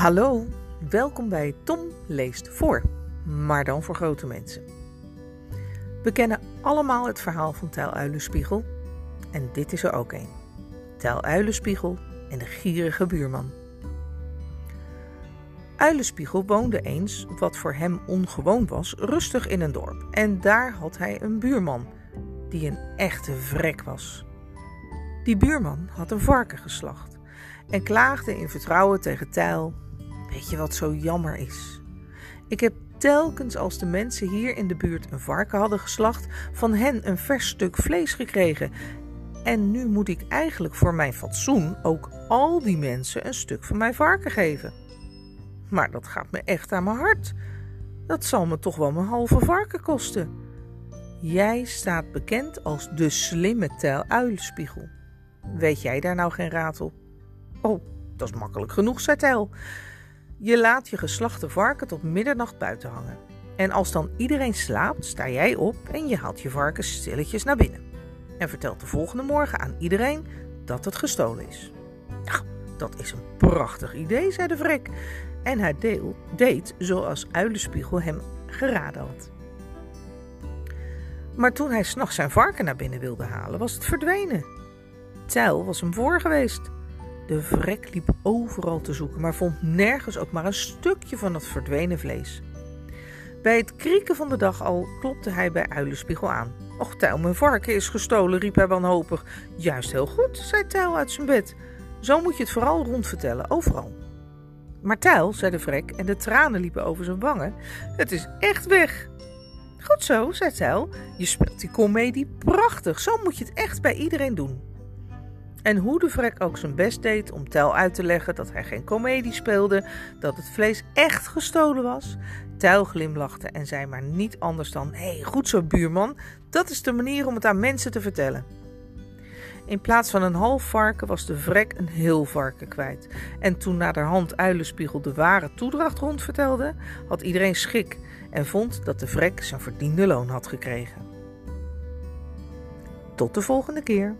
Hallo, welkom bij Tom leest voor, maar dan voor grote mensen. We kennen allemaal het verhaal van Tijl Uilenspiegel en dit is er ook een. Tijl Uilenspiegel en de gierige buurman. Uilenspiegel woonde eens, wat voor hem ongewoon was, rustig in een dorp. En daar had hij een buurman, die een echte vrek was. Die buurman had een varken geslacht en klaagde in vertrouwen tegen Tijl. Weet je wat zo jammer is? Ik heb telkens als de mensen hier in de buurt een varken hadden geslacht, van hen een vers stuk vlees gekregen. En nu moet ik eigenlijk voor mijn fatsoen ook al die mensen een stuk van mijn varken geven. Maar dat gaat me echt aan mijn hart. Dat zal me toch wel mijn halve varken kosten. Jij staat bekend als de slimme Tijl Uilenspiegel. Weet jij daar nou geen raad op? Oh, dat is makkelijk genoeg, zei Tel. Je laat je geslachte varken tot middernacht buiten hangen. En als dan iedereen slaapt, sta jij op en je haalt je varken stilletjes naar binnen. En vertelt de volgende morgen aan iedereen dat het gestolen is. Ja, dat is een prachtig idee, zei de vrek. En hij deel, deed zoals Uilenspiegel hem geraden had. Maar toen hij s'nachts zijn varken naar binnen wilde halen, was het verdwenen. Tijl was hem voor geweest. De vrek liep overal te zoeken, maar vond nergens ook maar een stukje van het verdwenen vlees. Bij het krieken van de dag al klopte hij bij Uilenspiegel aan. Och, Tijl, mijn varken is gestolen, riep hij wanhopig. Juist heel goed, zei Tijl uit zijn bed. Zo moet je het vooral rondvertellen, overal. Maar Tijl, zei de vrek, en de tranen liepen over zijn wangen, het is echt weg. Goed zo, zei Tijl, je speelt die komedie prachtig, zo moet je het echt bij iedereen doen. En hoe de vrek ook zijn best deed om Tel uit te leggen dat hij geen komedie speelde, dat het vlees echt gestolen was, Tel glimlachte en zei maar niet anders dan: Hé, hey, goed zo, buurman, dat is de manier om het aan mensen te vertellen. In plaats van een half varken was de vrek een heel varken kwijt. En toen naderhand Uilenspiegel de ware toedracht rondvertelde, had iedereen schik en vond dat de vrek zijn verdiende loon had gekregen. Tot de volgende keer.